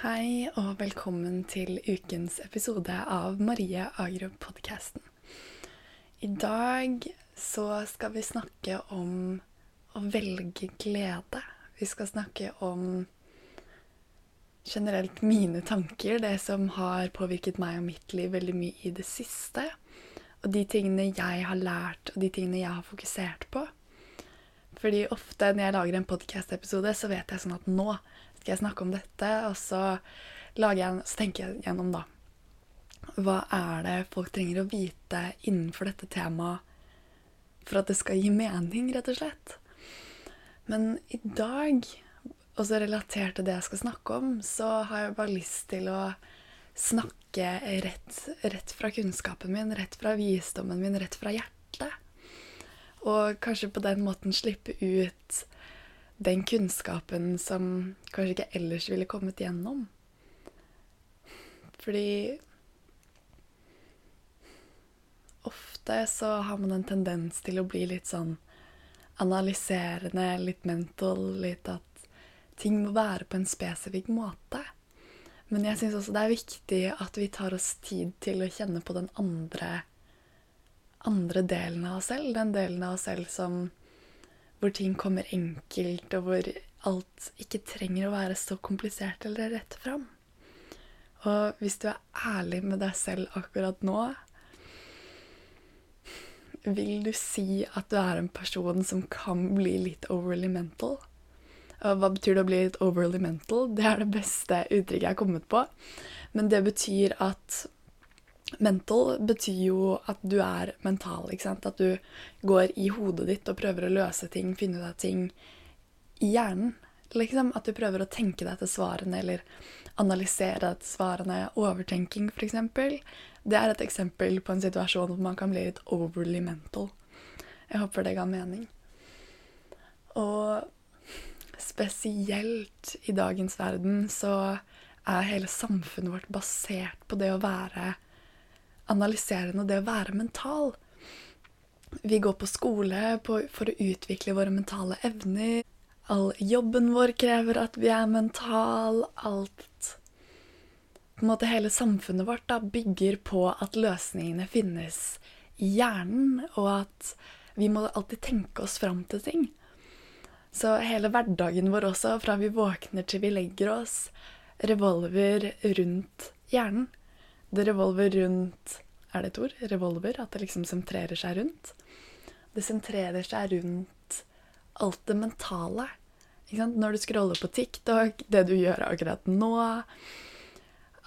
Hei og velkommen til ukens episode av Marie Agro-podkasten. I dag så skal vi snakke om å velge glede. Vi skal snakke om generelt mine tanker, det som har påvirket meg og mitt liv veldig mye i det siste. Og de tingene jeg har lært, og de tingene jeg har fokusert på. Fordi ofte når jeg lager en podkast-episode, så vet jeg sånn at nå skal jeg snakke om dette, og så, jeg, så tenker jeg gjennom, da Hva er det folk trenger å vite innenfor dette temaet for at det skal gi mening, rett og slett? Men i dag, også relatert til det jeg skal snakke om, så har jeg bare lyst til å snakke rett, rett fra kunnskapen min, rett fra visdommen min, rett fra hjertet. Og kanskje på den måten slippe ut den kunnskapen som kanskje ikke ellers ville kommet gjennom. Fordi ofte så har man en tendens til å bli litt sånn analyserende, litt mental, litt at ting må være på en spesifikk måte. Men jeg syns også det er viktig at vi tar oss tid til å kjenne på den andre, andre delen av oss selv. Den delen av oss selv som hvor ting kommer enkelt, og hvor alt ikke trenger å være så komplisert eller rett fram. Og hvis du er ærlig med deg selv akkurat nå, vil du si at du er en person som kan bli litt overly mental? Og hva betyr det å bli litt overly mental? Det er det beste uttrykket jeg har kommet på. Men det betyr at Mental betyr jo at du er mental. ikke sant? At du går i hodet ditt og prøver å løse ting, finne ut av ting i hjernen. Liksom At du prøver å tenke deg til svarene eller analysere deg til svarene. Overtenking, f.eks. Det er et eksempel på en situasjon hvor man kan bli litt overly mental. Jeg håper det ga mening. Og spesielt i dagens verden så er hele samfunnet vårt basert på det å være analyserende det å være mental. Vi går på skole for å utvikle våre mentale evner. All jobben vår krever at vi er mental. Alt på en måte Hele samfunnet vårt da, bygger på at løsningene finnes i hjernen, og at vi må alltid tenke oss fram til ting. Så hele hverdagen vår også, fra vi våkner til vi legger oss, revolver rundt hjernen. Det revolver rundt Er det et ord? Revolver? At det liksom sentrerer seg rundt? Det sentrerer seg rundt alt det mentale. Når du scroller på TikTok, det du gjør akkurat nå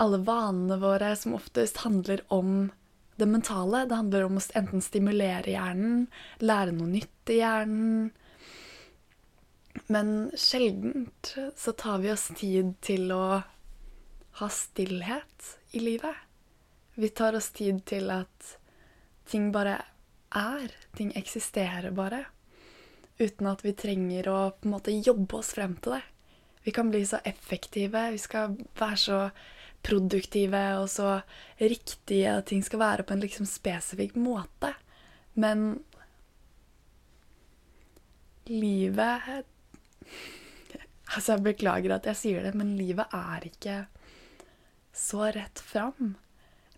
Alle vanene våre som oftest handler om det mentale. Det handler om å enten stimulere hjernen, lære noe nytt i hjernen. Men sjeldent så tar vi oss tid til å ha stillhet i livet. Vi tar oss tid til at ting bare er. Ting eksisterer bare. Uten at vi trenger å på en måte jobbe oss frem til det. Vi kan bli så effektive, vi skal være så produktive og så riktige, at ting skal være på en liksom spesifikk måte. Men livet Altså, jeg beklager at jeg sier det, men livet er ikke så rett fram.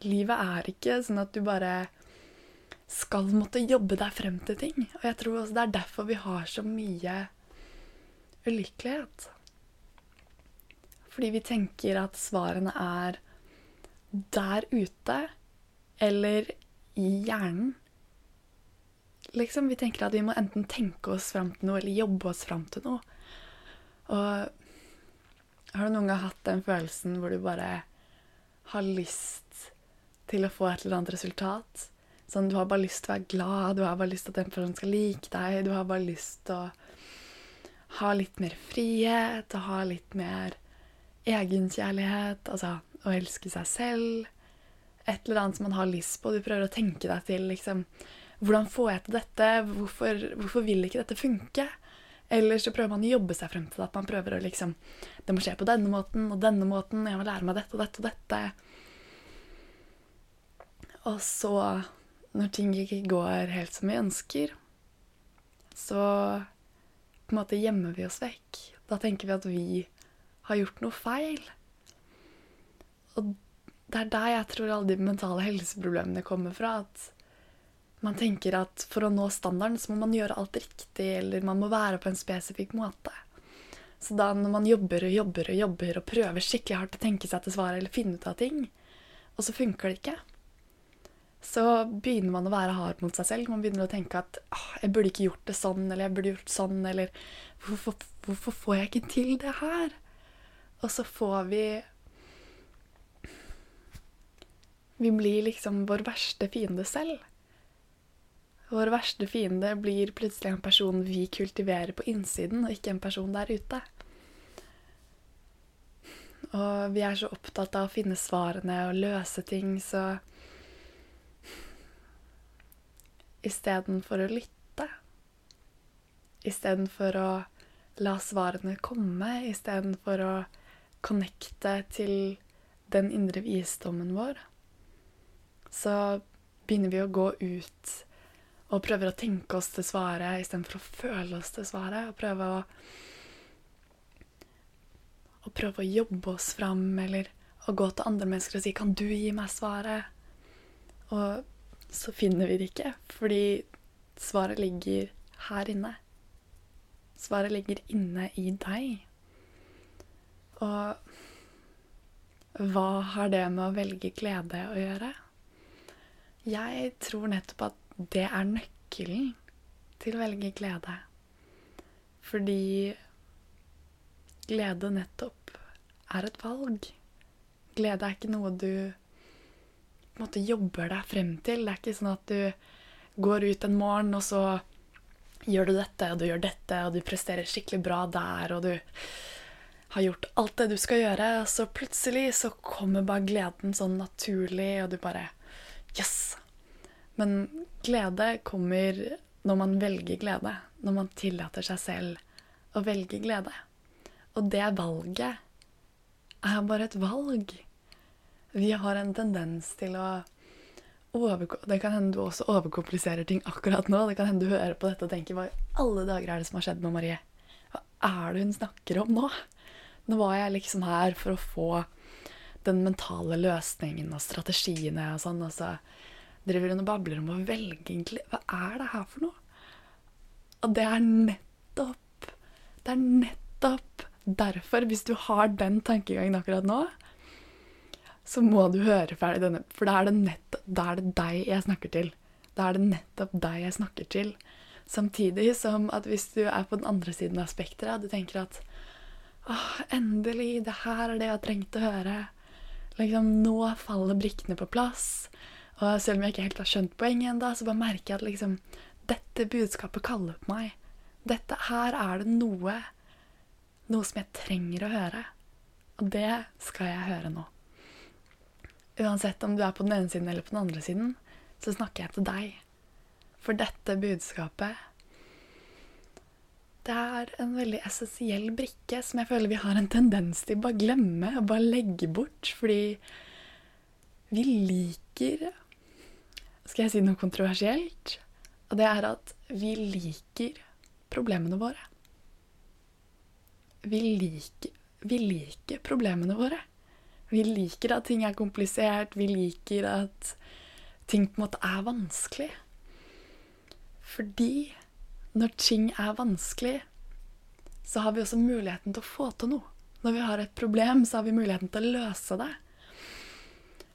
Livet er ikke sånn at du bare skal måtte jobbe deg frem til ting. Og jeg tror også det er derfor vi har så mye ulykkelighet. Fordi vi tenker at svarene er der ute eller i hjernen. Liksom, Vi tenker at vi må enten tenke oss fram til noe eller jobbe oss fram til noe. Og har du noen gang hatt den følelsen hvor du bare har lyst til å få et eller annet resultat. Sånn, Du har bare lyst til å være glad, du har bare lyst til at den personen skal like deg. Du har bare lyst til å ha litt mer frihet, og ha litt mer egenkjærlighet. Altså å elske seg selv. Et eller annet som man har lyst på. Du prøver å tenke deg til liksom Hvordan får jeg til dette? Hvorfor, hvorfor vil ikke dette funke? Eller så prøver man å jobbe seg frem til det. At man prøver å liksom Det må skje på denne måten og denne måten. Jeg må lære meg dette og dette og dette. Og så, når ting ikke går helt som vi ønsker, så på en måte gjemmer vi oss vekk. Da tenker vi at vi har gjort noe feil. Og det er der jeg tror alle de mentale helseproblemene kommer fra. At man tenker at for å nå standarden så må man gjøre alt riktig, eller man må være på en spesifikk måte. Så da når man jobber og jobber og jobber og prøver skikkelig hardt å tenke seg til svaret eller finne ut av ting, og så funker det ikke, så begynner man å være hard mot seg selv. Man begynner å tenke at ah, 'jeg burde ikke gjort det sånn', eller 'jeg burde gjort sånn', eller hvorfor, 'hvorfor får jeg ikke til det her'? Og så får vi Vi blir liksom vår verste fiende selv. Vår verste fiende blir plutselig en person vi kultiverer på innsiden, og ikke en person der ute. Og vi er så opptatt av å finne svarene og løse ting, så istedenfor å lytte. Istedenfor å la svarene komme, istedenfor å connecte til den indre visdommen vår, så begynner vi å gå ut og prøver å tenke oss til svaret istedenfor å føle oss til svaret. Og prøve å, å prøve å jobbe oss fram, eller å gå til andre mennesker og si 'Kan du gi meg svaret?' Og så finner vi det ikke, fordi svaret ligger her inne. Svaret ligger inne i deg. Og hva har det med å velge glede å gjøre? Jeg tror nettopp at det er nøkkelen til å velge glede. Fordi glede nettopp er et valg. Glede er ikke noe du måte jobber deg frem til. Det er ikke sånn at du går ut en morgen, og så gjør du dette, og du gjør dette, og du presterer skikkelig bra der, og du har gjort alt det du skal gjøre, og så plutselig så kommer bare gleden sånn naturlig, og du bare Yes! Men glede kommer når man velger glede. Når man tillater seg selv å velge glede. Og det valget er bare et valg. Vi har en tendens til å Det kan hende du også overkompliserer ting akkurat nå. Det kan hende du hører på dette og tenker hva i alle dager er det som har skjedd med Marie? Hva er det hun snakker om nå? Nå var jeg liksom her for å få den mentale løsningen og strategiene og sånn, og så driver hun og babler om å velge egentlig Hva er det her for noe? Og det er nettopp Det er nettopp derfor, hvis du har den tankegangen akkurat nå, så må du høre ferdig denne, for da er er det deg jeg snakker til. Da er det nettopp deg jeg snakker til. Samtidig som at hvis du er på den andre siden av spekteret, du tenker at åh, endelig, det her er det jeg har trengt å høre. Liksom, nå faller brikkene på plass. Og selv om jeg ikke helt har skjønt poenget ennå, så bare merker jeg at liksom Dette budskapet kaller på meg. Dette her er det noe Noe som jeg trenger å høre. Og det skal jeg høre nå. Uansett om du er på den ene siden eller på den andre siden, så snakker jeg til deg. For dette budskapet det er en veldig essensiell brikke som jeg føler vi har en tendens til å bare glemme og bare legge bort. Fordi vi liker skal jeg si noe kontroversielt. Og det er at vi liker problemene våre. Vi liker, vi liker problemene våre. Vi liker at ting er komplisert. Vi liker at ting på en måte er vanskelig. Fordi når ting er vanskelig, så har vi også muligheten til å få til noe. Når vi har et problem, så har vi muligheten til å løse det.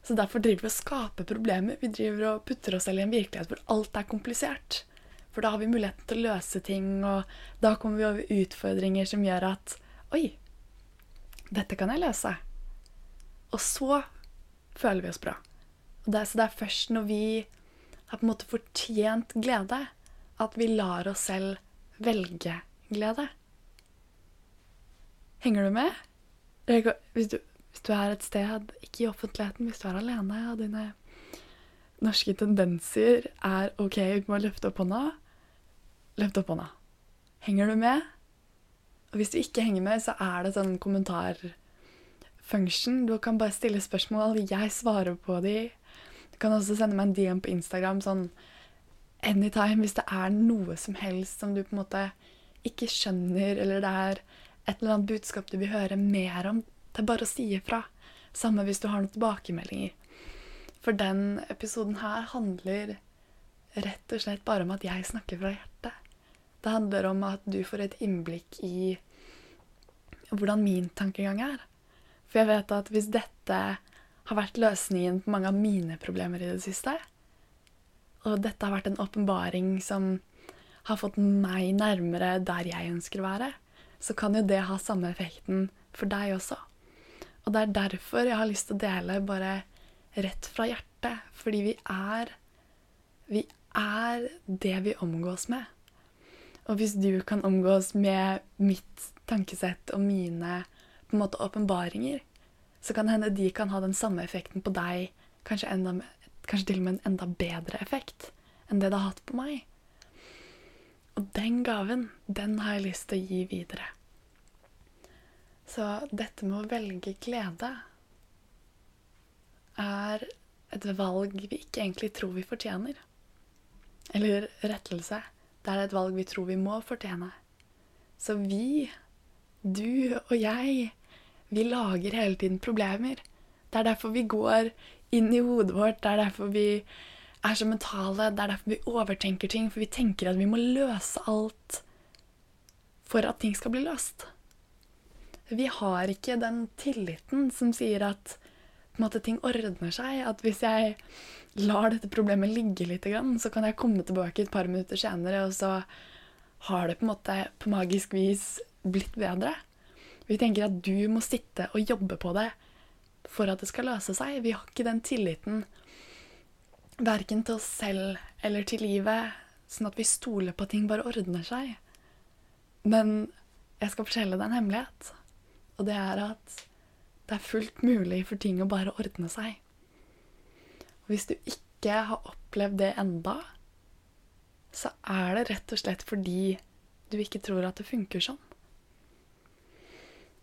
Så derfor driver vi og skaper problemer. Vi driver og putter oss selv i en virkelighet hvor alt er komplisert. For da har vi muligheten til å løse ting, og da kommer vi over utfordringer som gjør at Oi, dette kan jeg løse. Og så føler vi oss bra. Og det, så det er først når vi har på en måte fortjent glede, at vi lar oss selv velge glede. Henger du med? Hvis du hvis du er et sted, ikke i offentligheten, hvis du er alene, og dine norske tendenser er OK, vi må løfte opp hånda, løft opp hånda. Henger du med? Og hvis du ikke henger med, så er det sånn kommentarfunction. Du kan bare stille spørsmål, jeg svarer på de. Du kan også sende meg en DM på Instagram sånn anytime hvis det er noe som helst som du på en måte ikke skjønner, eller det er et eller annet budskap du vil høre mer om det er bare å si ifra. Samme hvis du har noen tilbakemeldinger. For den episoden her handler rett og slett bare om at jeg snakker fra hjertet. Det handler om at du får et innblikk i hvordan min tankegang er. For jeg vet at hvis dette har vært løsningen på mange av mine problemer i det siste, og dette har vært en åpenbaring som har fått meg nærmere der jeg ønsker å være, så kan jo det ha samme effekten for deg også. Og det er derfor jeg har lyst til å dele bare rett fra hjertet. Fordi vi er Vi er det vi omgås med. Og hvis du kan omgås med mitt tankesett og mine på en måte åpenbaringer, så kan det hende de kan ha den samme effekten på deg, kanskje, enda, kanskje til og med en enda bedre effekt enn det det har hatt på meg. Og den gaven, den har jeg lyst til å gi videre. Så dette med å velge glede er et valg vi ikke egentlig tror vi fortjener. Eller rettelse. Det er et valg vi tror vi må fortjene. Så vi, du og jeg, vi lager hele tiden problemer. Det er derfor vi går inn i hodet vårt. Det er derfor vi er så mentale. Det er derfor vi overtenker ting. For vi tenker at vi må løse alt for at ting skal bli løst. Vi har ikke den tilliten som sier at måte, ting ordner seg. At hvis jeg lar dette problemet ligge litt, så kan jeg komme tilbake et par minutter senere, og så har det på en måte på magisk vis blitt bedre. Vi tenker at du må sitte og jobbe på det for at det skal løse seg. Vi har ikke den tilliten verken til oss selv eller til livet, sånn at vi stoler på at ting bare ordner seg. Men jeg skal fortelle deg en hemmelighet, og det er at det er fullt mulig for ting å bare ordne seg. Og hvis du ikke har opplevd det enda, så er det rett og slett fordi du ikke tror at det funker sånn.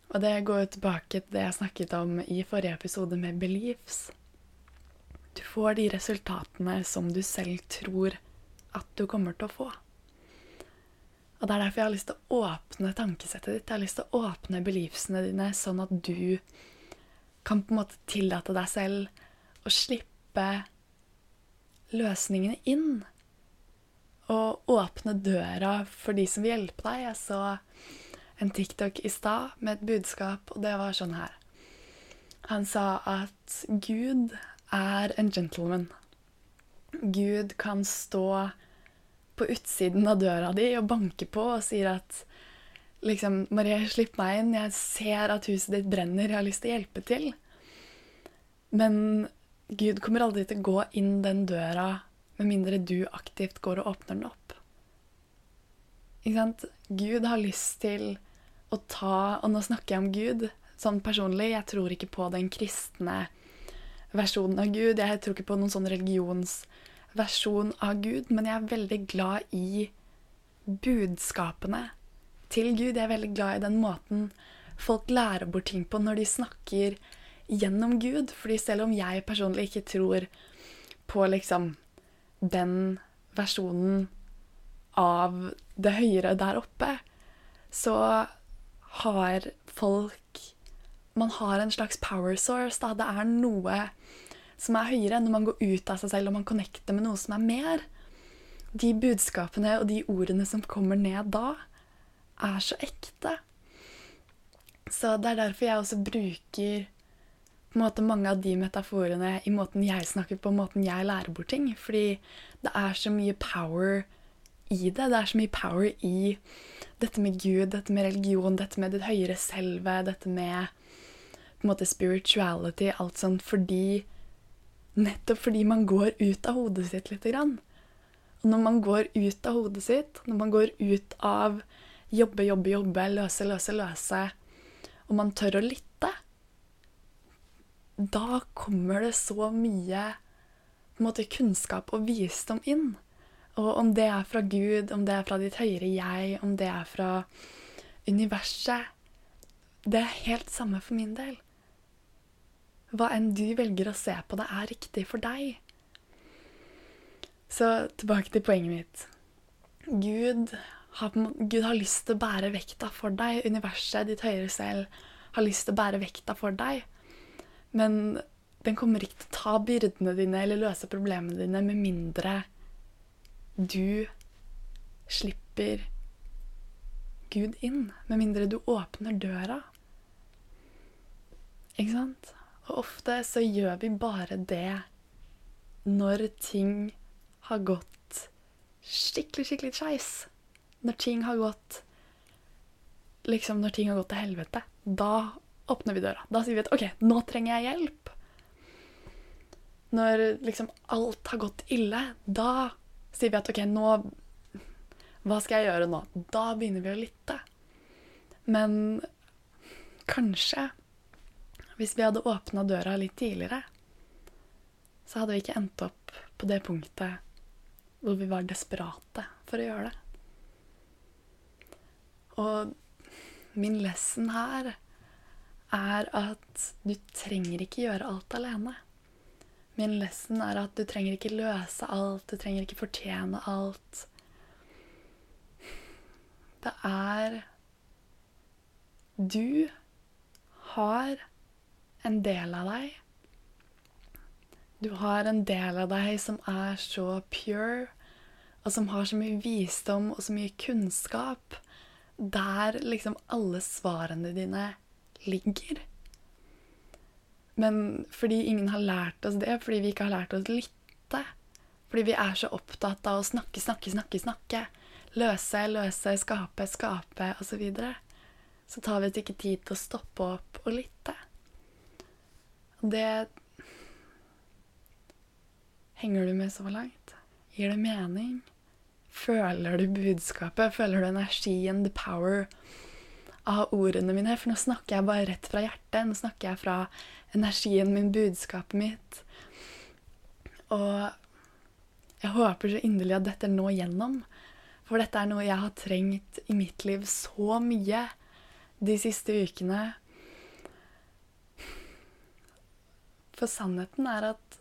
Og det går jo tilbake til det jeg snakket om i forrige episode med beliefs. Du får de resultatene som du selv tror at du kommer til å få. Og det er derfor jeg har lyst til å åpne tankesettet ditt. Jeg har lyst til å åpne beliefsene dine, sånn at du kan på en måte tillate deg selv å slippe løsningene inn. Og åpne døra for de som vil hjelpe deg. Jeg så en TikTok i stad med et budskap, og det var sånn her. Han sa at Gud er en gentleman. Gud kan stå på utsiden av døra di og banke på og sier at liksom, 'Marie, slipp meg inn. Jeg ser at huset ditt brenner. Jeg har lyst til å hjelpe til.' Men Gud kommer aldri til å gå inn den døra med mindre du aktivt går og åpner den opp. Ikke sant? Gud har lyst til å ta Og nå snakker jeg om Gud sånn personlig. Jeg tror ikke på den kristne versjonen av Gud. Jeg tror ikke på noen sånn religionsversjon av Gud, men jeg er veldig glad i budskapene til Gud. Jeg er veldig glad i den måten folk lærer bort ting på når de snakker gjennom Gud. Fordi selv om jeg personlig ikke tror på liksom den versjonen av det høyere der oppe, så har folk Man har en slags power source. Da. Det er noe som er høyere når man går ut av seg selv og man connecter med noe som er mer. De budskapene og de ordene som kommer ned da, er så ekte. Så det er derfor jeg også bruker måte mange av de metaforene i måten jeg snakker på, måten jeg lærer bort ting. Fordi det er så mye power i det. Det er så mye power i dette med Gud, dette med religion, dette med det høyere selve, dette med på en måte spirituality, alt sånt, fordi Nettopp fordi man går ut av hodet sitt lite grann. Og når man går ut av hodet sitt, når man går ut av jobbe, jobbe, jobbe, løse, løse, løse, og man tør å lytte, da kommer det så mye måte, kunnskap og visdom inn. Og om det er fra Gud, om det er fra ditt høyere jeg, om det er fra universet Det er helt samme for min del. Hva enn du velger å se på, det er riktig for deg. Så tilbake til poenget mitt. Gud har, Gud har lyst til å bære vekta for deg. Universet, ditt høyere selv, har lyst til å bære vekta for deg. Men den kommer ikke til å ta byrdene dine eller løse problemene dine med mindre du slipper Gud inn. Med mindre du åpner døra. Ikke sant? Og ofte så gjør vi bare det når ting har gått skikkelig, skikkelig skeis. Når ting har gått Liksom når ting har gått til helvete. Da åpner vi døra. Da sier vi at OK, nå trenger jeg hjelp. Når liksom alt har gått ille, da sier vi at OK, nå Hva skal jeg gjøre nå? Da begynner vi å lytte. Men kanskje hvis vi hadde åpna døra litt tidligere, så hadde vi ikke endt opp på det punktet hvor vi var desperate for å gjøre det. Og min lesson her er at du trenger ikke gjøre alt alene. Min lesson er at du trenger ikke løse alt, du trenger ikke fortjene alt. Det er Du har en del av deg. Du har en del av deg som er så pure, og som har så mye visdom og så mye kunnskap der liksom alle svarene dine ligger. Men fordi ingen har lært oss det, fordi vi ikke har lært oss lytte, fordi vi er så opptatt av å snakke, snakke, snakke, snakke, løse, løse, skape, skape osv., så, videre, så tar vi oss ikke tid til å stoppe opp og lytte. Det Henger du med så langt? Gir det mening? Føler du budskapet? Føler du energien, the power av ordene mine? For nå snakker jeg bare rett fra hjertet. Nå snakker jeg fra energien min, budskapet mitt. Og jeg håper så inderlig at dette når gjennom. For dette er noe jeg har trengt i mitt liv så mye de siste ukene. For sannheten er at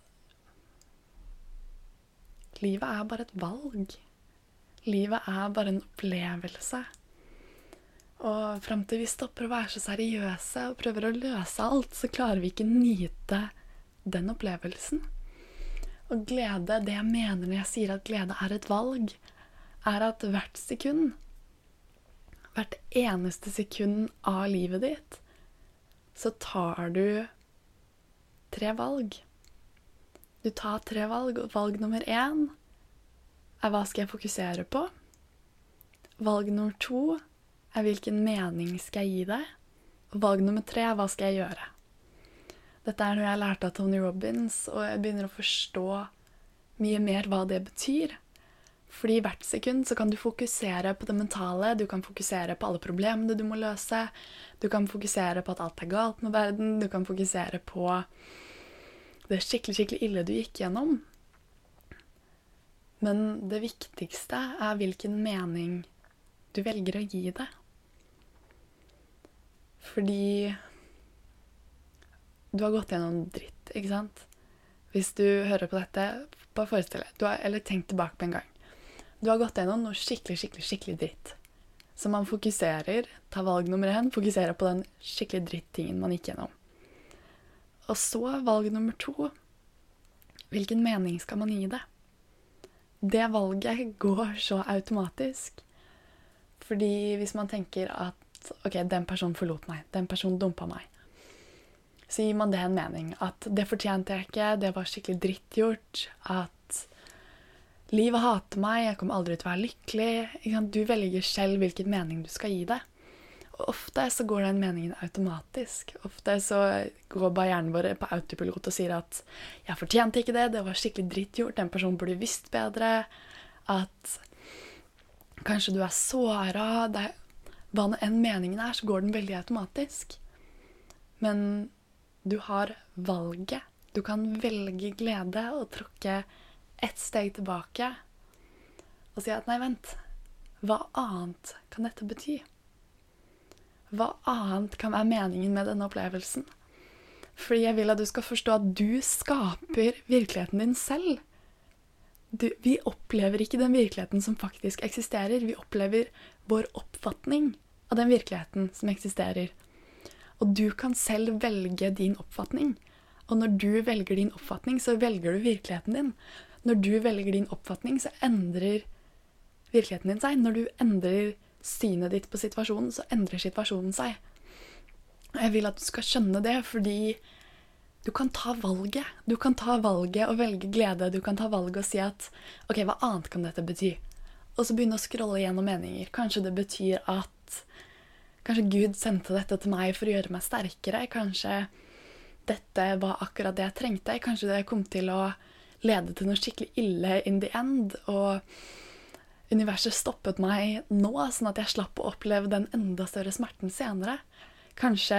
livet er bare et valg. Livet er bare en opplevelse. Og fram til vi stopper å være så seriøse og prøver å løse alt, så klarer vi ikke nyte den opplevelsen. Og glede, det jeg mener når jeg sier at glede er et valg, er at hvert sekund, hvert eneste sekund av livet ditt, så tar du tre valg. Du tar tre valg, og valg nummer én er hva skal jeg fokusere på? Valg nummer to er hvilken mening skal jeg gi deg? Valg nummer tre hva skal jeg gjøre? Dette er noe jeg lærte av Tony Robins, og jeg begynner å forstå mye mer hva det betyr. Fordi hvert sekund så kan du fokusere på det mentale, du kan fokusere på alle problemene du må løse, du kan fokusere på at alt er galt med verden, du kan fokusere på det skikkelig, skikkelig ille du gikk gjennom. Men det viktigste er hvilken mening du velger å gi det. Fordi du har gått gjennom dritt, ikke sant? Hvis du hører på dette, bare forestill deg, eller tenk tilbake på en gang. Du har gått gjennom noe skikkelig, skikkelig, skikkelig dritt. Så man fokuserer, tar valg nummer én, fokuserer på den skikkelig dritt-tingen man gikk gjennom. Og så valg nummer to. Hvilken mening skal man gi det? det valget går så automatisk. Fordi hvis man tenker at OK, den personen forlot meg, den personen dumpa meg, så gir man det en mening. At det fortjente jeg ikke, det var skikkelig drittgjort. At livet hater meg, jeg kommer aldri til å være lykkelig. Du velger selv hvilken mening du skal gi det. Og ofte så går den meningen automatisk. Ofte så går bare hjernen vår på autopilot og sier at 'jeg fortjente ikke det, det var skikkelig drittgjort, den personen burde visst bedre', at kanskje du er såra Hva nå enn meningen er, så går den veldig automatisk. Men du har valget. Du kan velge glede og tråkke ett steg tilbake og si at 'nei, vent', hva annet kan dette bety? hva annet kan være meningen med denne opplevelsen? Fordi jeg vil at du skal forstå at du skaper virkeligheten din selv. Du, vi opplever ikke den virkeligheten som faktisk eksisterer. Vi opplever vår oppfatning av den virkeligheten som eksisterer. Og du kan selv velge din oppfatning. Og når du velger din oppfatning, så velger du virkeligheten din. Når du velger din oppfatning, så endrer virkeligheten din seg. Når du endrer synet ditt på situasjonen, så endrer situasjonen seg. Og jeg vil at du skal skjønne det, fordi du kan ta valget. Du kan ta valget og velge glede. Du kan ta valget og si at OK, hva annet kan dette bety? Og så begynne å scrolle gjennom meninger. Kanskje det betyr at Kanskje Gud sendte dette til meg for å gjøre meg sterkere. Kanskje dette var akkurat det jeg trengte. Kanskje det kom til å lede til noe skikkelig ille in the end. Og universet stoppet meg nå, sånn at jeg slapp å oppleve den enda større smerten senere. Kanskje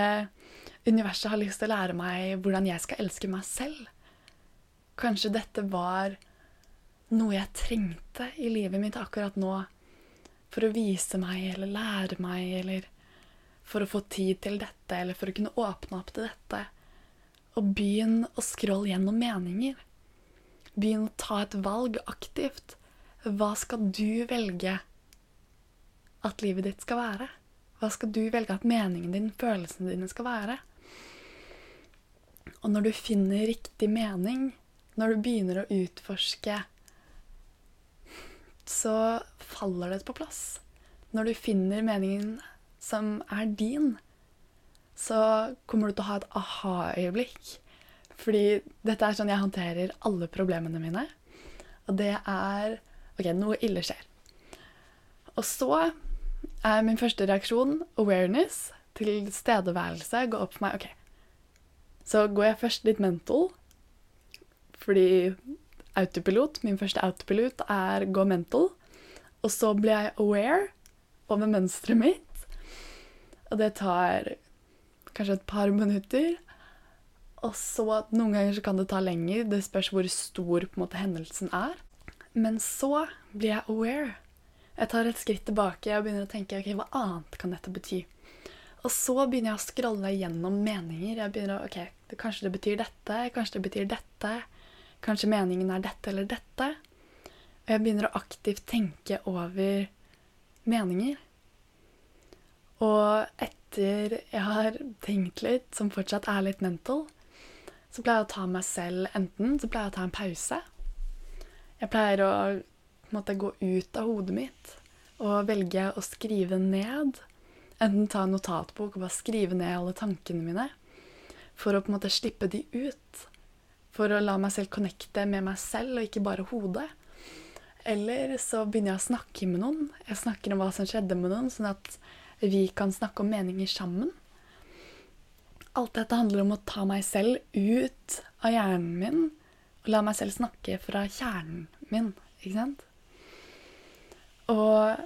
universet har lyst til å lære meg hvordan jeg skal elske meg selv. Kanskje dette var noe jeg trengte i livet mitt akkurat nå for å vise meg eller lære meg eller for å få tid til dette eller for å kunne åpne opp til dette. Og begynn å scrolle gjennom meninger. Begynn å ta et valg aktivt. Hva skal du velge at livet ditt skal være? Hva skal du velge at meningen din, følelsene dine, skal være? Og når du finner riktig mening, når du begynner å utforske, så faller det på plass. Når du finner meningen som er din, så kommer du til å ha et aha-øyeblikk. Fordi dette er sånn jeg håndterer alle problemene mine. Og det er OK, noe ille skjer. Og så er min første reaksjon awareness, til stedeværelse, gå opp for meg. OK. Så går jeg først litt mental, fordi autopilot, min første autopilot, er gå mental. Og så blir jeg aware over mønsteret mitt. Og det tar kanskje et par minutter. Og så Noen ganger så kan det ta lenger. Det spørs hvor stor på en måte, hendelsen er. Men så blir jeg aware. Jeg tar et skritt tilbake og begynner å tenke ok, hva annet kan dette bety. Og så begynner jeg å scrolle gjennom meninger. Jeg begynner å, ok, Kanskje det betyr dette, kanskje det betyr dette. Kanskje meningen er dette eller dette. Og jeg begynner å aktivt tenke over meninger. Og etter jeg har tenkt litt, som fortsatt er litt mental, så pleier jeg å ta meg selv enten så pleier jeg å ta en pause. Jeg pleier å måtte gå ut av hodet mitt og velge å skrive ned. Enten ta en notatbok og bare skrive ned alle tankene mine. For å på en måte slippe de ut. For å la meg selv connecte med meg selv og ikke bare hodet. Eller så begynner jeg å snakke med noen. Jeg snakker om hva som skjedde med noen, sånn at vi kan snakke om meninger sammen. Alt dette handler om å ta meg selv ut av hjernen min og la meg selv snakke fra kjernen min, ikke sant? Og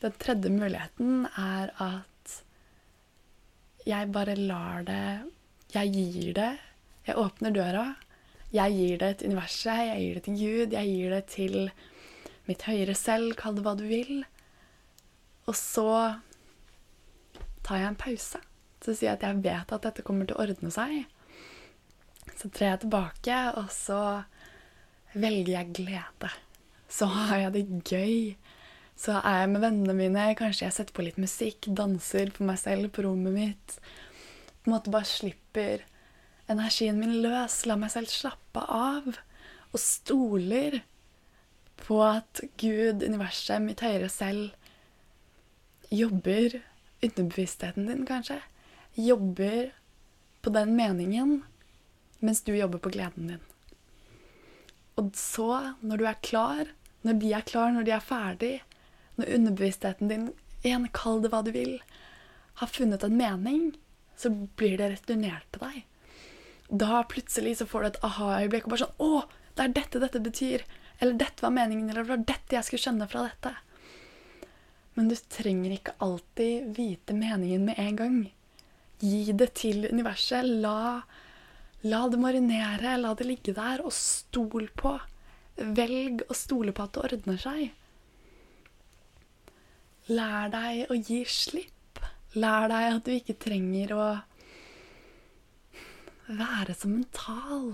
den tredje muligheten er at jeg bare lar det Jeg gir det. Jeg åpner døra. Jeg gir det til universet, jeg gir det til Gud, jeg gir det til mitt høyere selv, kall det hva du vil. Og så tar jeg en pause. Så sier jeg at jeg vet at dette kommer til å ordne seg. Så trer jeg tilbake, og så velger jeg glede. Så har jeg det gøy. Så er jeg med vennene mine, kanskje jeg setter på litt musikk, danser for meg selv på rommet mitt. På en måte bare slipper energien min løs, la meg selv slappe av. Og stoler på at Gud, universet, mitt høyere selv jobber underbevisstheten din, kanskje. Jobber på den meningen mens du jobber på gleden din. Og så, når du er klar, når de er klar, når de er ferdig, når underbevisstheten din, igjen kall det hva du vil, har funnet en mening, så blir det returnert til deg. Da plutselig så får du et aha-øyeblikk og bare sånn Å, det er dette dette betyr. Eller dette var meningen, eller det var dette jeg skulle skjønne fra dette. Men du trenger ikke alltid vite meningen med en gang. Gi det til universet. La, la det marinere, la det ligge der, og stol på. Velg å stole på at det ordner seg. Lær deg å gi slipp. Lær deg at du ikke trenger å være så mental.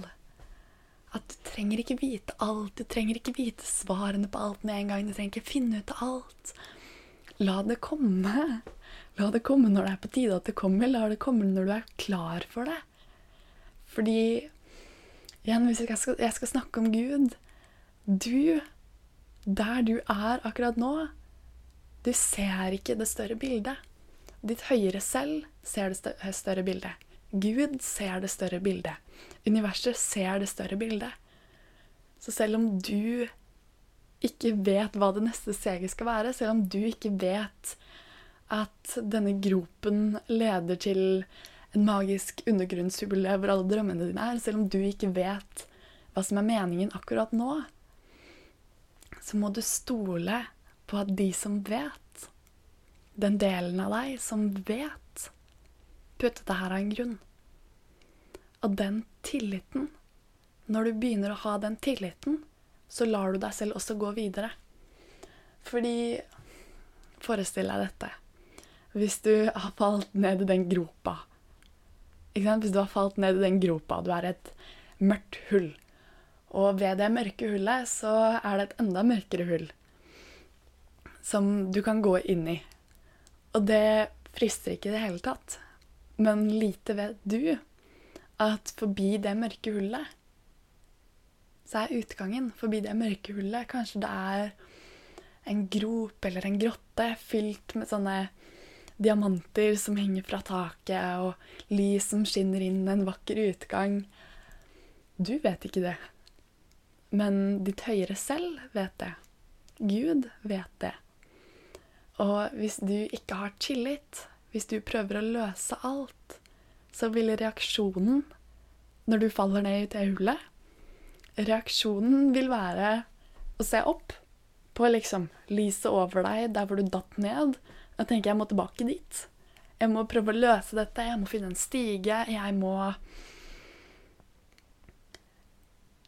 At du trenger ikke vite alt. Du trenger ikke vite svarene på alt med en gang. Du trenger ikke finne ut av alt. La det komme. La det komme når det er på tide at det kommer. La det komme når du er klar for det. Fordi igjen, hvis jeg skal, jeg skal snakke om Gud Du, der du er akkurat nå, du ser ikke det større bildet. Ditt høyere selv ser det større bildet. Gud ser det større bildet. Universet ser det større bildet. Så selv om du ikke vet hva det neste steget skal være, selv om du ikke vet at denne gropen leder til en magisk undergrunnshule hvor alle drømmene dine er, selv om du ikke vet hva som er meningen akkurat nå, så må du stole på at de som vet, den delen av deg som vet, putte det her av en grunn. Og den tilliten, når du begynner å ha den tilliten, så lar du deg selv også gå videre. Fordi Forestill deg dette. Hvis du har falt ned i den gropa Hvis du har falt ned i den gropa, du er et mørkt hull. Og ved det mørke hullet så er det et enda mørkere hull som du kan gå inn i. Og det frister ikke i det hele tatt. Men lite vet du at forbi det mørke hullet så er utgangen forbi det mørke hullet Kanskje det er en grop eller en grotte fylt med sånne diamanter som henger fra taket, og lys som skinner inn en vakker utgang. Du vet ikke det. Men ditt høyere selv vet det. Gud vet det. Og hvis du ikke har tillit, hvis du prøver å løse alt, så vil reaksjonen når du faller ned i det hullet, reaksjonen vil være å se opp på liksom lyset over deg der hvor du datt ned. Da tenker jeg jeg må tilbake dit. Jeg må prøve å løse dette. Jeg må finne en stige. Jeg må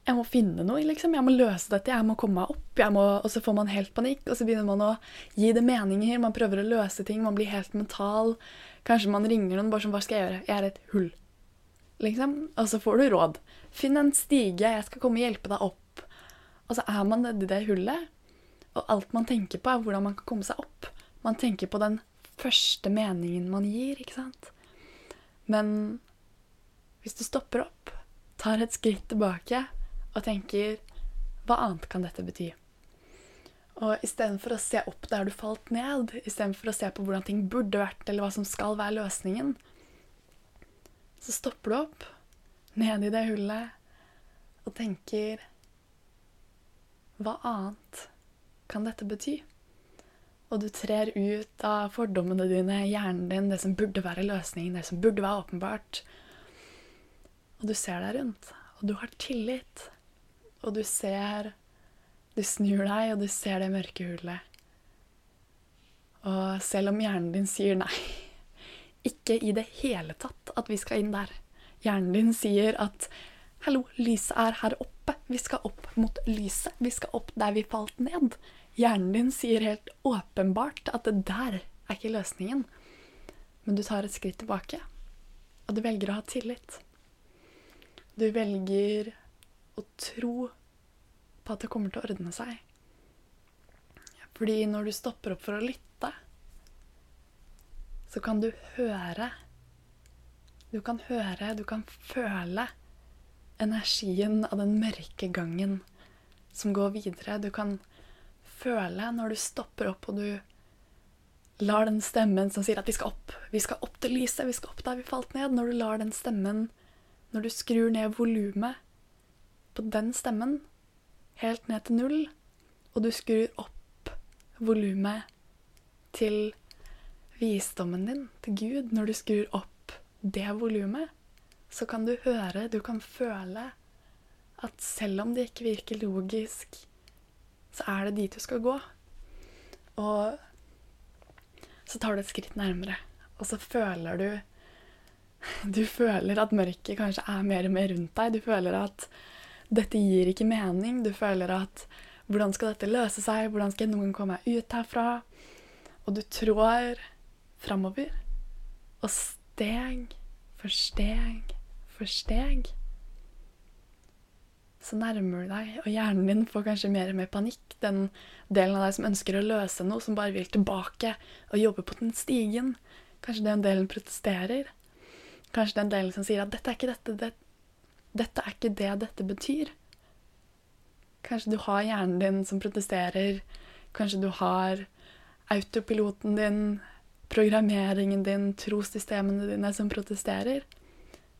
Jeg må finne noe, liksom. Jeg må løse dette. Jeg må komme meg opp. Må, og så får man helt panikk, og så begynner man å gi det meninger. Man prøver å løse ting. Man blir helt mental. Kanskje man ringer noen bare som Hva skal jeg gjøre? Jeg er et hull liksom. Og så får du råd. Finn en stige, jeg skal komme og hjelpe deg opp. Og så er man nedi det hullet, og alt man tenker på, er hvordan man kan komme seg opp. Man tenker på den første meningen man gir, ikke sant. Men hvis du stopper opp, tar et skritt tilbake og tenker Hva annet kan dette bety? Og istedenfor å se opp der du falt ned, istedenfor å se på hvordan ting burde vært, eller hva som skal være løsningen, så stopper du opp nede i det hullet og tenker Hva annet kan dette bety? Og du trer ut av fordommene dine, hjernen din, det som burde være løsningen, det som burde være åpenbart. Og du ser deg rundt, og du har tillit. Og du ser Du snur deg, og du ser det mørke hullet. Og selv om hjernen din sier nei ikke i det hele tatt at vi skal inn der. Hjernen din sier at 'hallo, lyset er her oppe'. Vi skal opp mot lyset. Vi skal opp der vi falt ned. Hjernen din sier helt åpenbart at det der er ikke løsningen. Men du tar et skritt tilbake, og du velger å ha tillit. Du velger å tro på at det kommer til å ordne seg. Fordi når du stopper opp for å lytte, så kan du høre Du kan høre, du kan føle energien av den mørke gangen som går videre. Du kan føle når du stopper opp og du lar den stemmen som sier at vi skal opp, vi skal opp til lyset, vi skal opp der vi falt ned Når du lar den stemmen, når du skrur ned volumet på den stemmen helt ned til null, og du skrur opp volumet til visdommen din til Gud når du skrur opp det volumet, så kan du høre, du kan føle at selv om det ikke virker logisk, så er det dit du skal gå. Og så tar du et skritt nærmere, og så føler du Du føler at mørket kanskje er mer og mer rundt deg. Du føler at dette gir ikke mening. Du føler at hvordan skal dette løse seg? Hvordan skal noen komme meg ut herfra? Og du trår framover. Og steg for steg for steg så nærmer du deg, og hjernen din får kanskje mer og mer panikk. Den delen av deg som ønsker å løse noe, som bare vil tilbake og jobbe på den stigen. Kanskje den delen protesterer. Kanskje den delen som sier at 'dette er ikke dette, det, dette er ikke det dette betyr. Kanskje du har hjernen din som protesterer. Kanskje du har autopiloten din, programmeringen din, trossystemene dine som protesterer.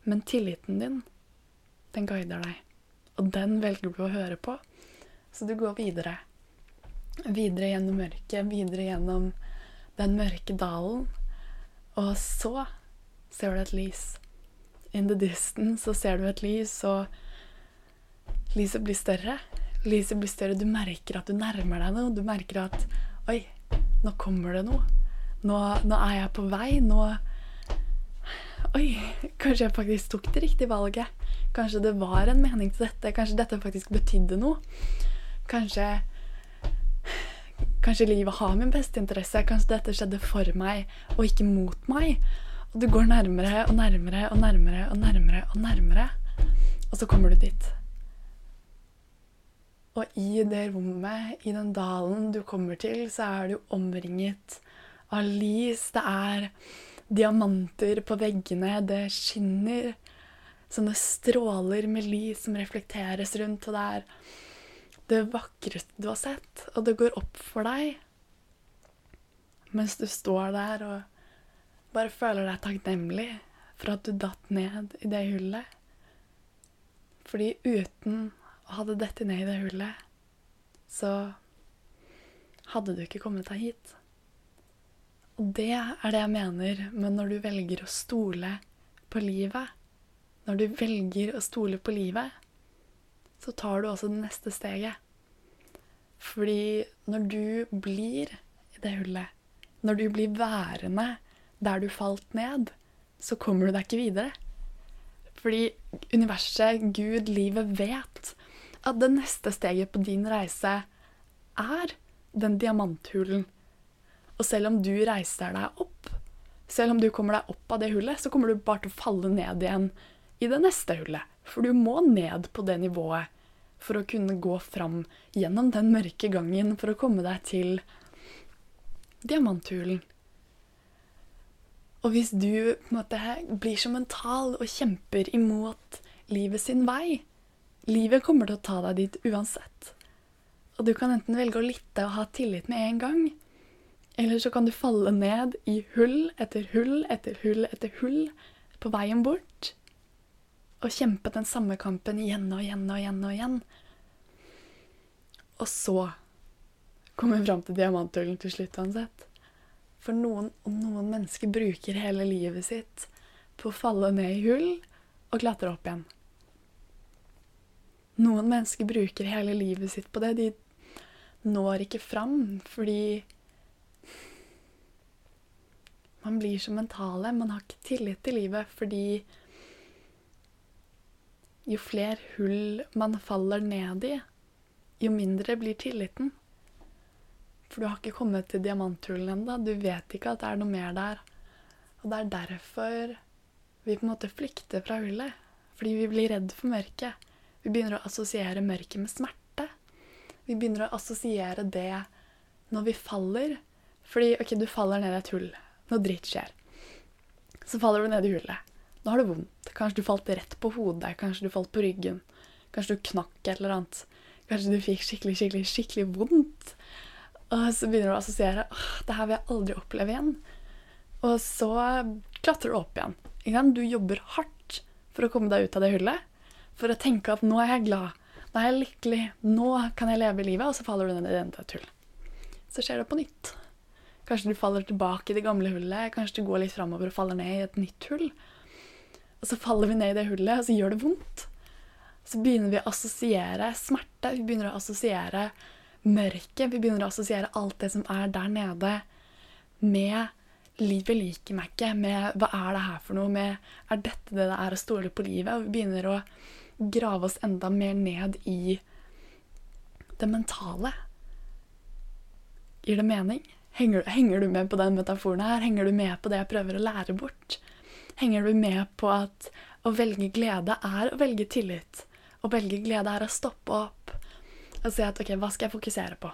Men tilliten din, den guider deg. Og den velger du å høre på. Så du går videre. Videre gjennom mørket, videre gjennom den mørke dalen. Og så ser du et lys. In the distance så ser du et lys, og lyset blir større. Lyset blir større. Du merker at du nærmer deg noe. Du merker at Oi, nå kommer det noe. Nå, nå er jeg på vei. Nå Oi, kanskje jeg faktisk tok det riktige valget. Kanskje det var en mening til dette. Kanskje dette faktisk betydde noe. Kanskje Kanskje livet har min beste interesse. Kanskje dette skjedde for meg og ikke mot meg. Og du går nærmere og nærmere og nærmere og nærmere og nærmere. Og så kommer du dit. Og i det rommet, i den dalen du kommer til, så er du omringet av lys. Det er diamanter på veggene. Det skinner sånne stråler med lys som reflekteres rundt, og det er det vakreste du har sett. Og det går opp for deg mens du står der og bare føler deg takknemlig for at du datt ned i det hullet. Fordi uten å hadde dette ned i det hullet, så hadde du ikke kommet deg hit. Og det er det jeg mener med når du velger å stole på livet. Når du velger å stole på livet, så tar du også det neste steget. Fordi når du blir i det hullet, når du blir værende der du falt ned, så kommer du deg ikke videre. Fordi universet, Gud, livet vet at det neste steget på din reise er den diamanthulen og selv om du reiser deg opp, selv om du kommer deg opp av det hullet, så kommer du bare til å falle ned igjen i det neste hullet. For du må ned på det nivået for å kunne gå fram gjennom den mørke gangen for å komme deg til diamanthulen. Og hvis du på en måte blir så mental og kjemper imot livet sin vei Livet kommer til å ta deg dit uansett. Og du kan enten velge å lytte og ha tillit med en gang, eller så kan du falle ned i hull etter hull etter hull etter hull på veien bort. Og kjempe den samme kampen igjen og igjen og igjen og igjen. Og så kommer vi fram til diamanthullen til slutt uansett. For noen, noen mennesker bruker hele livet sitt på å falle ned i hull og klatre opp igjen. Noen mennesker bruker hele livet sitt på det. De når ikke fram fordi man blir så mentale. Man har ikke tillit til livet fordi jo flere hull man faller ned i, jo mindre blir tilliten. For du har ikke kommet til diamanthullen ennå. Du vet ikke at det er noe mer der. Og det er derfor vi på en måte flykter fra hullet. Fordi vi blir redd for mørket. Vi begynner å assosiere mørket med smerte. Vi begynner å assosiere det når vi faller. Fordi OK, du faller ned i et hull noe dritt skjer. Så faller du ned i hullet. Nå har du vondt. Kanskje du falt rett på hodet. Kanskje du falt på ryggen. Kanskje du knakk et eller annet. Kanskje du fikk skikkelig, skikkelig, skikkelig vondt. Og så begynner du å assosiere det her vil jeg aldri oppleve igjen. Og så klatrer du opp igjen. Du jobber hardt for å komme deg ut av det hullet. For å tenke at nå er jeg glad. Nå er jeg lykkelig. Nå kan jeg leve livet. Og så faller du ned i enda et hull. Så skjer det på nytt. Kanskje du faller tilbake i det gamle hullet. Kanskje du går litt framover og faller ned i et nytt hull. Og så faller vi ned i det hullet, og så gjør det vondt. Så begynner vi å assosiere smerte. Vi begynner å assosiere mørket. Vi begynner å assosiere alt det som er der nede, med livet liker meg ikke. Med hva er det her for noe? Med er dette det det er å stole på livet? Og vi begynner å grave oss enda mer ned i det mentale. Gir det mening? Henger, henger, du med på den metaforen her? Henger du med på det jeg prøver å lære bort? Henger du med på at å velge glede er å velge tillit? Å velge glede er å stoppe opp og si at OK, hva skal jeg fokusere på?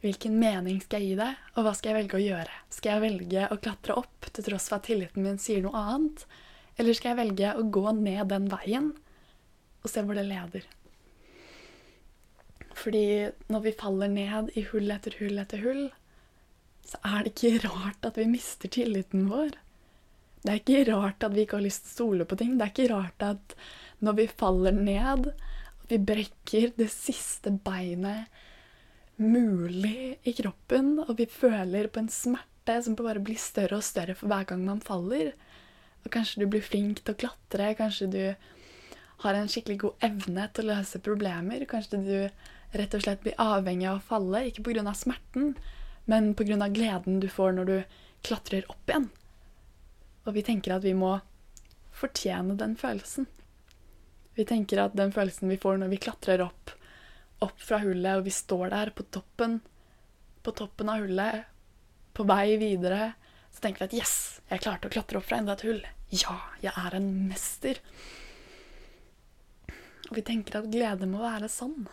Hvilken mening skal jeg gi det, og hva skal jeg velge å gjøre? Skal jeg velge å klatre opp til tross for at tilliten min sier noe annet? Eller skal jeg velge å gå ned den veien og se hvor det leder. Fordi når vi faller ned i hull etter hull etter hull, så er det ikke rart at vi mister tilliten vår. Det er ikke rart at vi ikke har lyst til å stole på ting. Det er ikke rart at når vi faller ned, vi brekker det siste beinet mulig i kroppen, og vi føler på en smerte som bare blir større og større for hver gang man faller. Og kanskje du blir flink til å klatre, kanskje du har en skikkelig god evne til å løse problemer. Kanskje du rett og slett blir avhengig av å falle, ikke pga. smerten, men pga. gleden du får når du klatrer opp igjen. Og vi tenker at vi må fortjene den følelsen. Vi tenker at den følelsen vi får når vi klatrer opp, opp fra hullet, og vi står der på toppen, på toppen av hullet, på vei videre, så tenker vi at yes, jeg klarte å klatre opp fra enda et hull. Ja, jeg er en mester. Og vi tenker at glede må være sånn.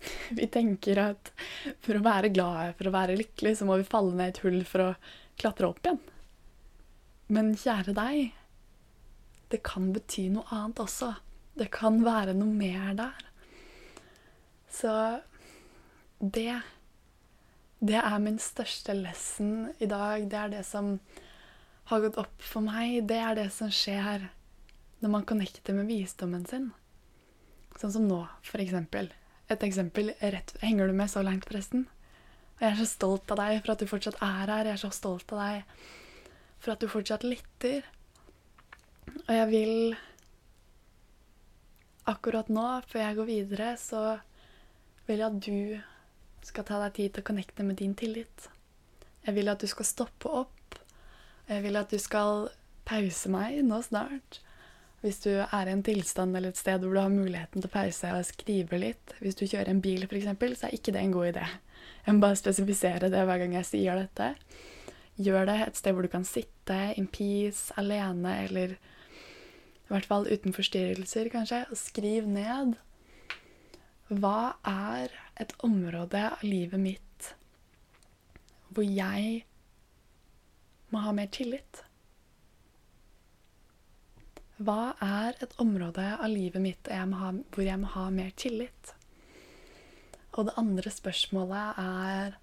Vi tenker at for å være glade, for å være lykkelig, så må vi falle ned et hull for å klatre opp igjen. Men kjære deg, det kan bety noe annet også. Det kan være noe mer der. Så det Det er min største lesson i dag. Det er det som har gått opp for meg. Det er det som skjer når man connecter med visdommen sin. Sånn som nå, for eksempel. Et eksempel rett Henger du med så langt, forresten? Og jeg er så stolt av deg for at du fortsatt er her. Jeg er så stolt av deg for at du fortsatt lytter. Og jeg vil Akkurat nå, før jeg går videre, så vil jeg at du skal ta deg tid til å connecte med din tillit. Jeg vil at du skal stoppe opp. Jeg vil at du skal pause meg nå snart. Hvis du er i en tilstand eller et sted hvor du har muligheten til å pause og skrive litt, hvis du kjører en bil f.eks., så er ikke det en god idé. Jeg må bare spesifisere det hver gang jeg sier dette. Gjør det et sted hvor du kan sitte in peace, alene, eller i hvert fall uten forstyrrelser, kanskje, og skriv ned hva er et område av livet mitt hvor jeg må ha mer tillit? Hva er et område av livet mitt jeg ha, hvor jeg må ha mer tillit? Og det andre spørsmålet er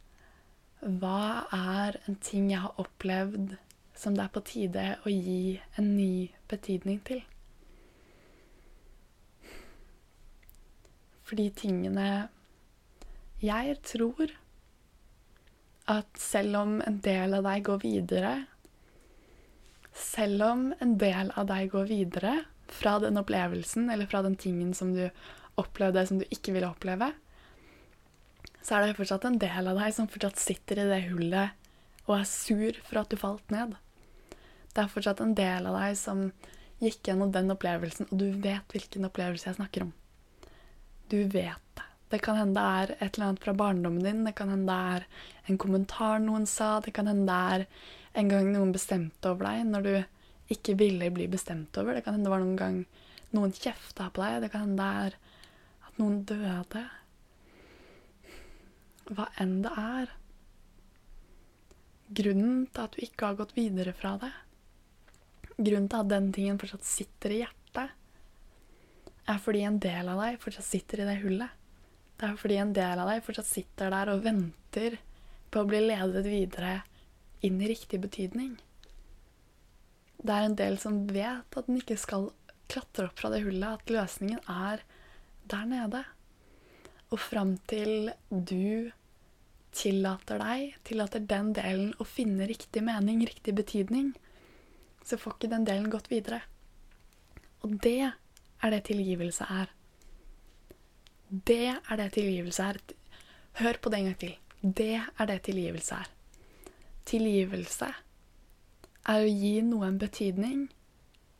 hva er en ting jeg har opplevd som det er på tide å gi en ny betydning til? Fordi tingene Jeg tror at selv om en del av deg går videre selv om en del av deg går videre fra den opplevelsen eller fra den tingen som du opplevde som du ikke ville oppleve, så er det fortsatt en del av deg som fortsatt sitter i det hullet og er sur for at du falt ned. Det er fortsatt en del av deg som gikk gjennom den opplevelsen, og du vet hvilken opplevelse jeg snakker om. Du vet det. Det kan hende det er et eller annet fra barndommen din, det kan hende det er en kommentar noen sa, det kan hende det er en gang noen bestemte over deg når du ikke ville bli bestemt over. Det kan hende det var noen gang noen kjefta på deg. Det kan hende det er at noen døde. Hva enn det er. Grunnen til at du ikke har gått videre fra det, grunnen til at den tingen fortsatt sitter i hjertet, er fordi en del av deg fortsatt sitter i det hullet. Det er fordi en del av deg fortsatt sitter der og venter på å bli ledet videre inn i riktig betydning. Det er en del som vet at den ikke skal klatre opp fra det hullet, at løsningen er der nede. Og fram til du tillater deg, tillater den delen å finne riktig mening, riktig betydning, så får ikke den delen gått videre. Og det er det tilgivelse er. Det er det tilgivelse er. Hør på det en gang til. Det er det tilgivelse er. Tilgivelse er å gi noe en betydning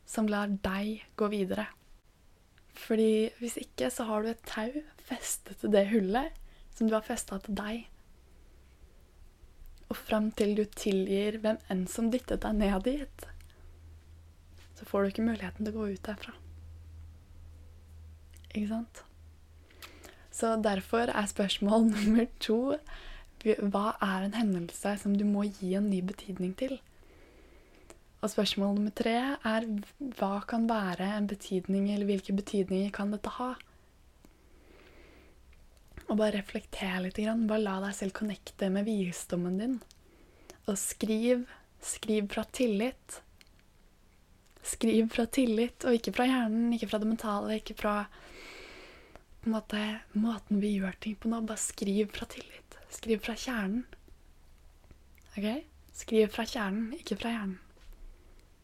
som lar deg gå videre. Fordi hvis ikke, så har du et tau festet til det hullet som du har festa til deg. Og fram til du tilgir hvem enn som dyttet deg ned dit, så får du ikke muligheten til å gå ut derfra. Ikke sant? Så derfor er spørsmål nummer to hva er en hendelse som du må gi en ny betydning til? Og spørsmål nummer tre er hva kan være en betydning, eller hvilke betydninger kan dette ha? Og bare reflekter litt. Bare la deg selv connecte med visdommen din. Og skriv. Skriv fra tillit. Skriv fra tillit, og ikke fra hjernen, ikke fra det mentale, ikke fra på en måte, måten vi gjør ting på nå. Bare skriv fra tillit. Skriv fra kjernen. OK? Skriv fra kjernen, ikke fra hjernen.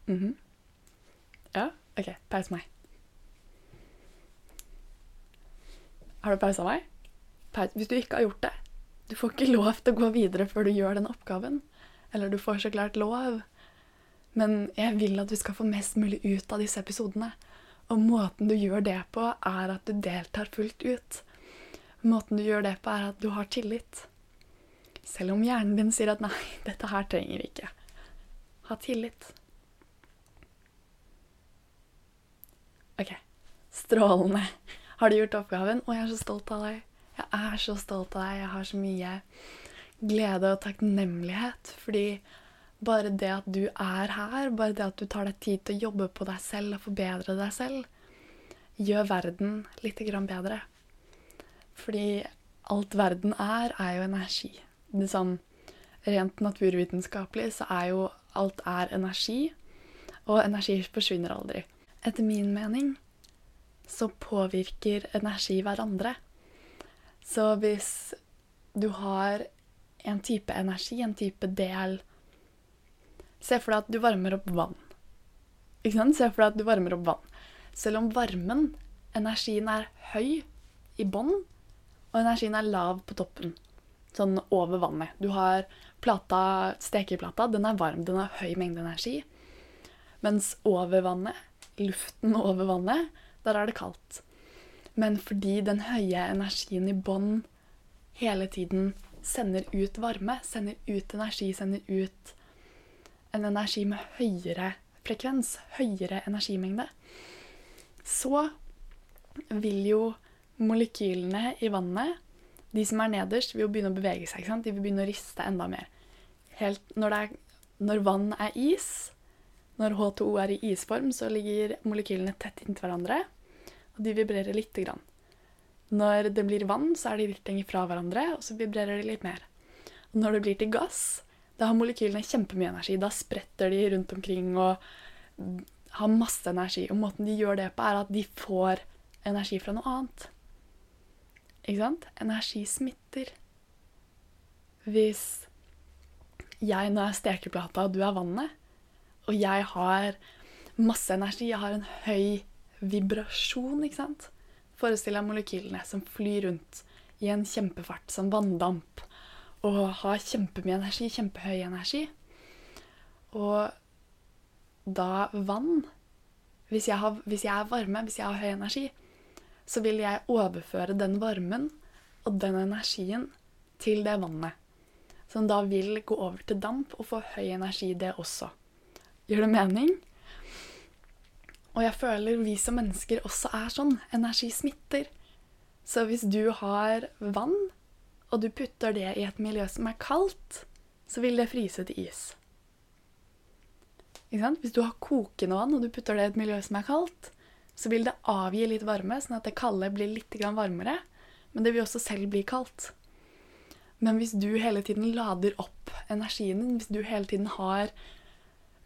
Mm -hmm. Ja? OK, paus meg. Har du pausa meg? Paus. Hvis du ikke har gjort det Du får ikke lov til å gå videre før du gjør den oppgaven. Eller du får så klart lov. Men jeg vil at du skal få mest mulig ut av disse episodene. Og måten du gjør det på, er at du deltar fullt ut. Måten du gjør det på, er at du har tillit. Selv om hjernen din sier at 'nei, dette her trenger vi ikke'. Ha tillit. OK. Strålende. Har du gjort oppgaven? Å, jeg er så stolt av deg. Jeg er så stolt av deg. Jeg har så mye glede og takknemlighet. Fordi bare det at du er her, bare det at du tar deg tid til å jobbe på deg selv og forbedre deg selv, gjør verden litt bedre. Fordi alt verden er, er jo energi. Det sånn, rent naturvitenskapelig så er jo alt er energi, og energi forsvinner aldri etter min mening, så påvirker energi hverandre. Så hvis du har en type energi, en type del Se for deg at du varmer opp vann. Ikke sant? Se for deg at du varmer opp vann. Selv om varmen, energien, er høy i bånn, og energien er lav på toppen, sånn over vannet. Du har plata, stekeplata, den er varm, den har høy mengde energi. Mens over vannet luften over vannet, der er det kaldt. Men fordi den høye energien i bånn hele tiden sender ut varme, sender ut energi, sender ut en energi med høyere frekvens, høyere energimengde, så vil jo molekylene i vannet, de som er nederst, vil jo begynne å bevege seg. De vil begynne å riste enda mer. Når, er, når vann er is, når H2O er i isform, så ligger molekylene tett inntil hverandre, og de vibrerer lite grann. Når det blir vann, så er de litt lenger fra hverandre, og så vibrerer de litt mer. Og når det blir til gass, da har molekylene kjempemye energi. Da spretter de rundt omkring og har masse energi. Og måten de gjør det på, er at de får energi fra noe annet. Ikke sant? Energi smitter. Hvis jeg nå er stekeplata, og du er vannet, og jeg har masse energi. Jeg har en høy vibrasjon, ikke sant? Forestill deg molekylene som flyr rundt i en kjempefart som vanndamp og har kjempemye energi, kjempehøy energi. Og da vann hvis jeg, har, hvis jeg er varme, hvis jeg har høy energi, så vil jeg overføre den varmen og den energien til det vannet. Som da vil gå over til damp og få høy energi, det også. Gjør det mening? Og jeg føler vi som mennesker også er sånn. Energi smitter. Så hvis du har vann, og du putter det i et miljø som er kaldt, så vil det fryse til is. Hvis du har kokende vann, og du putter det i et miljø som er kaldt, så vil det avgi litt varme, sånn at det kalde blir litt varmere. Men det vil også selv bli kaldt. Men hvis du hele tiden lader opp energien din, hvis du hele tiden har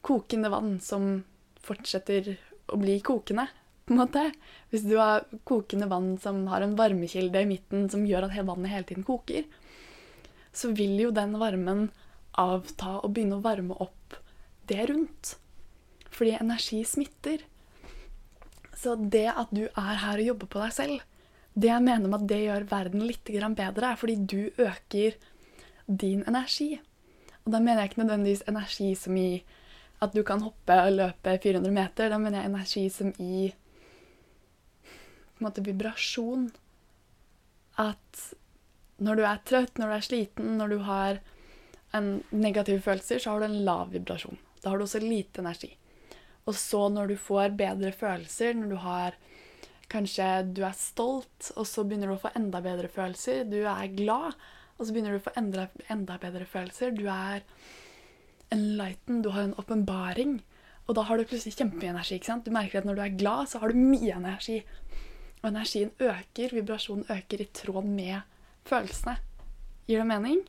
kokende vann som fortsetter å bli kokende, på en måte. Hvis du har kokende vann som har en varmekilde i midten som gjør at vannet hele tiden koker, så vil jo den varmen avta og begynne å varme opp det rundt. Fordi energi smitter. Så det at du er her og jobber på deg selv, det jeg mener med at det gjør verden litt bedre, er fordi du øker din energi. Og da mener jeg ikke nødvendigvis energi som i at du kan hoppe og løpe 400 meter. Da mener jeg energi som i på en måte vibrasjon. At når du er trøtt, når du er sliten, når du har en negativ følelse, så har du en lav vibrasjon. Da har du også lite energi. Og så når du får bedre følelser, når du har Kanskje du er stolt, og så begynner du å få enda bedre følelser. Du er glad, og så begynner du å få enda, enda bedre følelser. Du er enlighten, du har en åpenbaring. Og da har du plutselig kjempemye energi. ikke sant? Du merker at når du er glad, så har du mye energi. Og energien øker, vibrasjonen øker i tråd med følelsene. Gir det mening?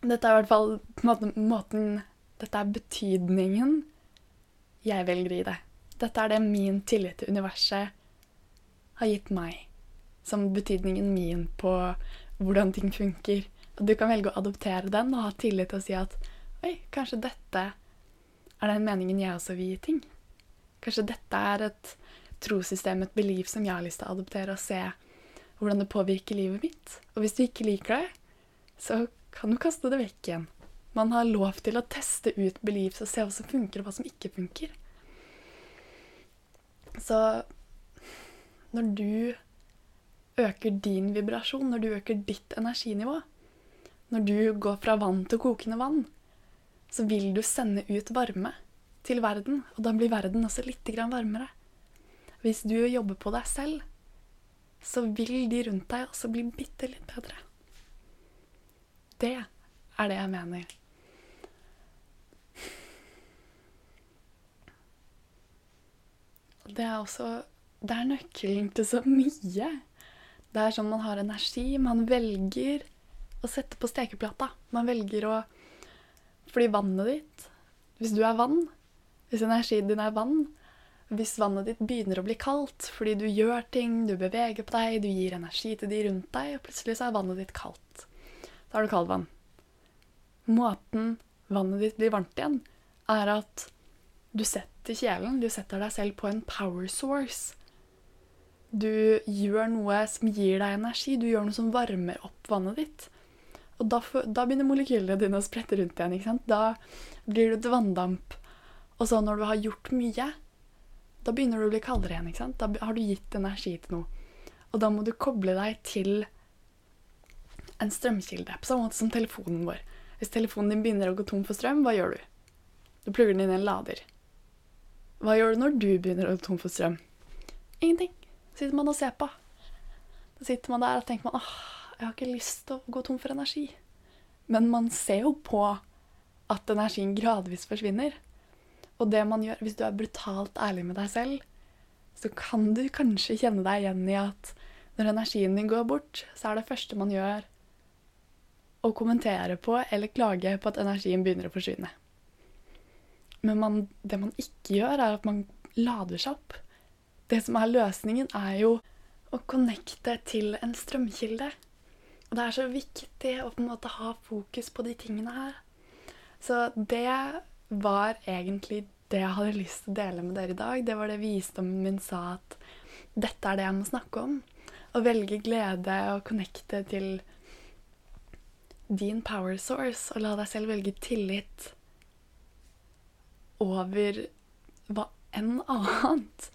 Dette er i hvert fall måten, måten Dette er betydningen jeg velger i det. Dette er det min tillit til universet har gitt meg. Som betydningen min på hvordan ting funker. Og du kan velge å adoptere den og ha tillit til å si at oi, kanskje dette er den meningen jeg også vil gi ting. Kanskje dette er et trossystem, et belief som jeg har lyst til å adoptere og se hvordan det påvirker livet mitt. Og hvis du ikke liker det, så kan du kaste det vekk igjen. Man har lov til å teste ut beliefs og se hva som funker, og hva som ikke funker. Så når du øker din vibrasjon, når du øker ditt energinivå, når du går fra vann til kokende vann, så vil du sende ut varme til verden, og da blir verden også litt varmere. Hvis du jobber på deg selv, så vil de rundt deg også bli bitte litt bedre. Det er det jeg mener. Det er også Det er nøkkelen til så mye. Det er sånn man har energi. Man velger å sette på stekeplata. Man velger å Fordi vannet ditt Hvis du er vann, hvis energien din er vann, hvis vannet ditt begynner å bli kaldt fordi du gjør ting, du beveger på deg, du gir energi til de rundt deg, og plutselig så er vannet ditt kaldt. Da har du kaldvann. Måten vannet ditt blir varmt igjen, er at du setter kjelen, du setter deg selv på en power source. Du gjør noe som gir deg energi, du gjør noe som varmer opp vannet ditt. Og da, da begynner molekylene dine å sprette rundt igjen. Da blir du et vanndamp. Og så når du har gjort mye, da begynner du å bli kaldere igjen. ikke sant? Da har du gitt energi til noe. Og da må du koble deg til en strømkilde, på samme måte som telefonen vår. Hvis telefonen din begynner å gå tom for strøm, hva gjør du? Du plugger den inn i en lader. Hva gjør du når du begynner å gå tom for strøm? Ingenting. sitter man og ser på. Da sitter man der og tenker man, åh, jeg har ikke lyst til å gå tom for energi. Men man ser jo på at energien gradvis forsvinner. Og det man gjør, hvis du er brutalt ærlig med deg selv, så kan du kanskje kjenne deg igjen i at når energien din går bort, så er det første man gjør, å kommentere på eller klage på at energien begynner å forsvinne. Men man, det man ikke gjør, er at man lader seg opp. Det som er løsningen, er jo å connecte til en strømkilde. Og det er så viktig å på en måte ha fokus på de tingene her. Så det var egentlig det jeg hadde lyst til å dele med dere i dag. Det var det visdommen min sa at dette er det jeg må snakke om. Å velge glede og connecte til din power source, og la deg selv velge tillit over hva enn annet.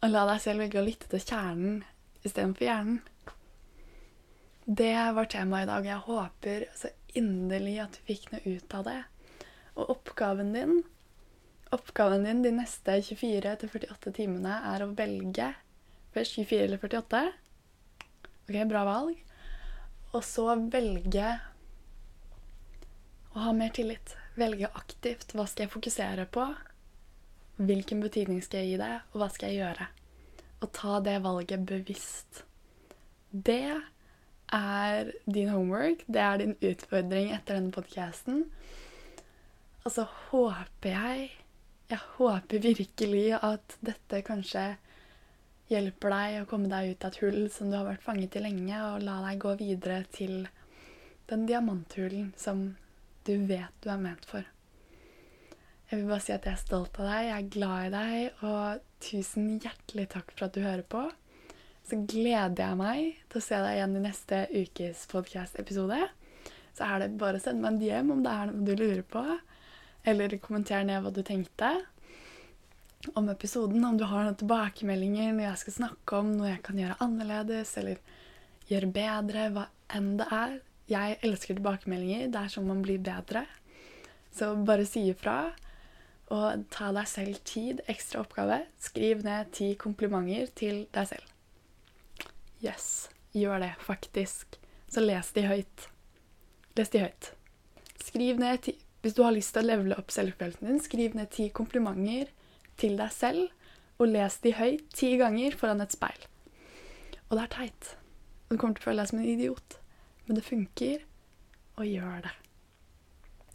Og la deg selv velge å lytte til kjernen istedenfor hjernen. Det var temaet i dag. Jeg håper så inderlig at du fikk noe ut av det. Og oppgaven din Oppgaven din de neste 24-48 timene er å velge først 24 eller 48. Ok, bra valg. Og så velge å ha mer tillit. Velge aktivt. Hva skal jeg fokusere på? Hvilken betydning skal jeg gi det, og hva skal jeg gjøre? Og ta det valget bevisst. Det er din homework. Det er din utfordring etter denne podkasten. Og så håper jeg Jeg håper virkelig at dette kanskje hjelper deg å komme deg ut av et hull som du har vært fanget i lenge, og la deg gå videre til den diamanthulen som du vet du er ment for. Jeg vil bare si at jeg er stolt av deg, jeg er glad i deg, og tusen hjertelig takk for at du hører på. Så gleder jeg meg til å se deg igjen i neste ukes podkast-episode. Så er det bare å sende meg en DM om det er noe du lurer på. Eller kommenter ned hva du tenkte om episoden. Om du har noen tilbakemeldinger når jeg skal snakke om noe jeg kan gjøre annerledes eller gjøre bedre. Hva enn det er. Jeg elsker tilbakemeldinger. Det er sånn man blir bedre. Så bare si ifra. Og ta deg selv tid. Ekstra oppgave. Skriv ned ti komplimenter til deg selv. Yes. Gjør det, faktisk. Så les de høyt. Les de høyt. Skriv ned ti Hvis du har lyst til å levele opp selvfølelsen din, skriv ned ti komplimenter til deg selv, og les de høyt ti ganger foran et speil. Og det er teit. Du kommer til å føle deg som en idiot. Men det funker, og gjør det.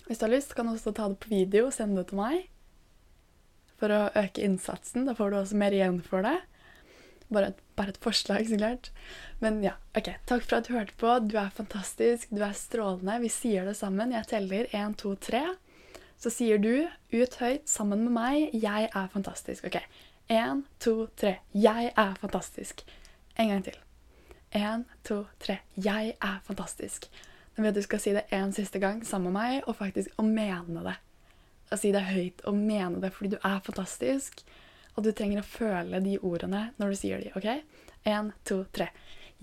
Hvis du har lyst, kan du også ta det på video og sende det til meg. For å øke innsatsen. Da får du også mer igjen for det. Bare et, bare et forslag, så klart. Men ja, OK. Takk for at du hørte på. Du er fantastisk. Du er strålende. Vi sier det sammen. Jeg teller én, to, tre. Så sier du ut høyt sammen med meg 'Jeg er fantastisk'. OK. Én, to, tre. Jeg er fantastisk. En gang til. Én, to, tre. Jeg er fantastisk. Nå vil jeg at du skal si det en siste gang sammen med meg, og faktisk å mene det. Å si det høyt og mene det fordi du er fantastisk. Og du trenger å føle de ordene når du sier de, OK? Én, to, tre.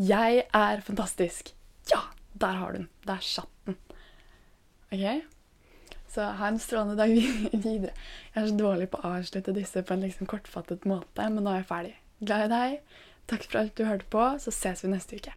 Jeg er fantastisk. Ja! Der har du den. Der satt den. OK? Så ha en strålende dag videre. Jeg er så dårlig på å avslutte disse på en liksom kortfattet måte, men nå er jeg ferdig. Glad i deg. Takk for alt du hørte på. Så ses vi neste uke.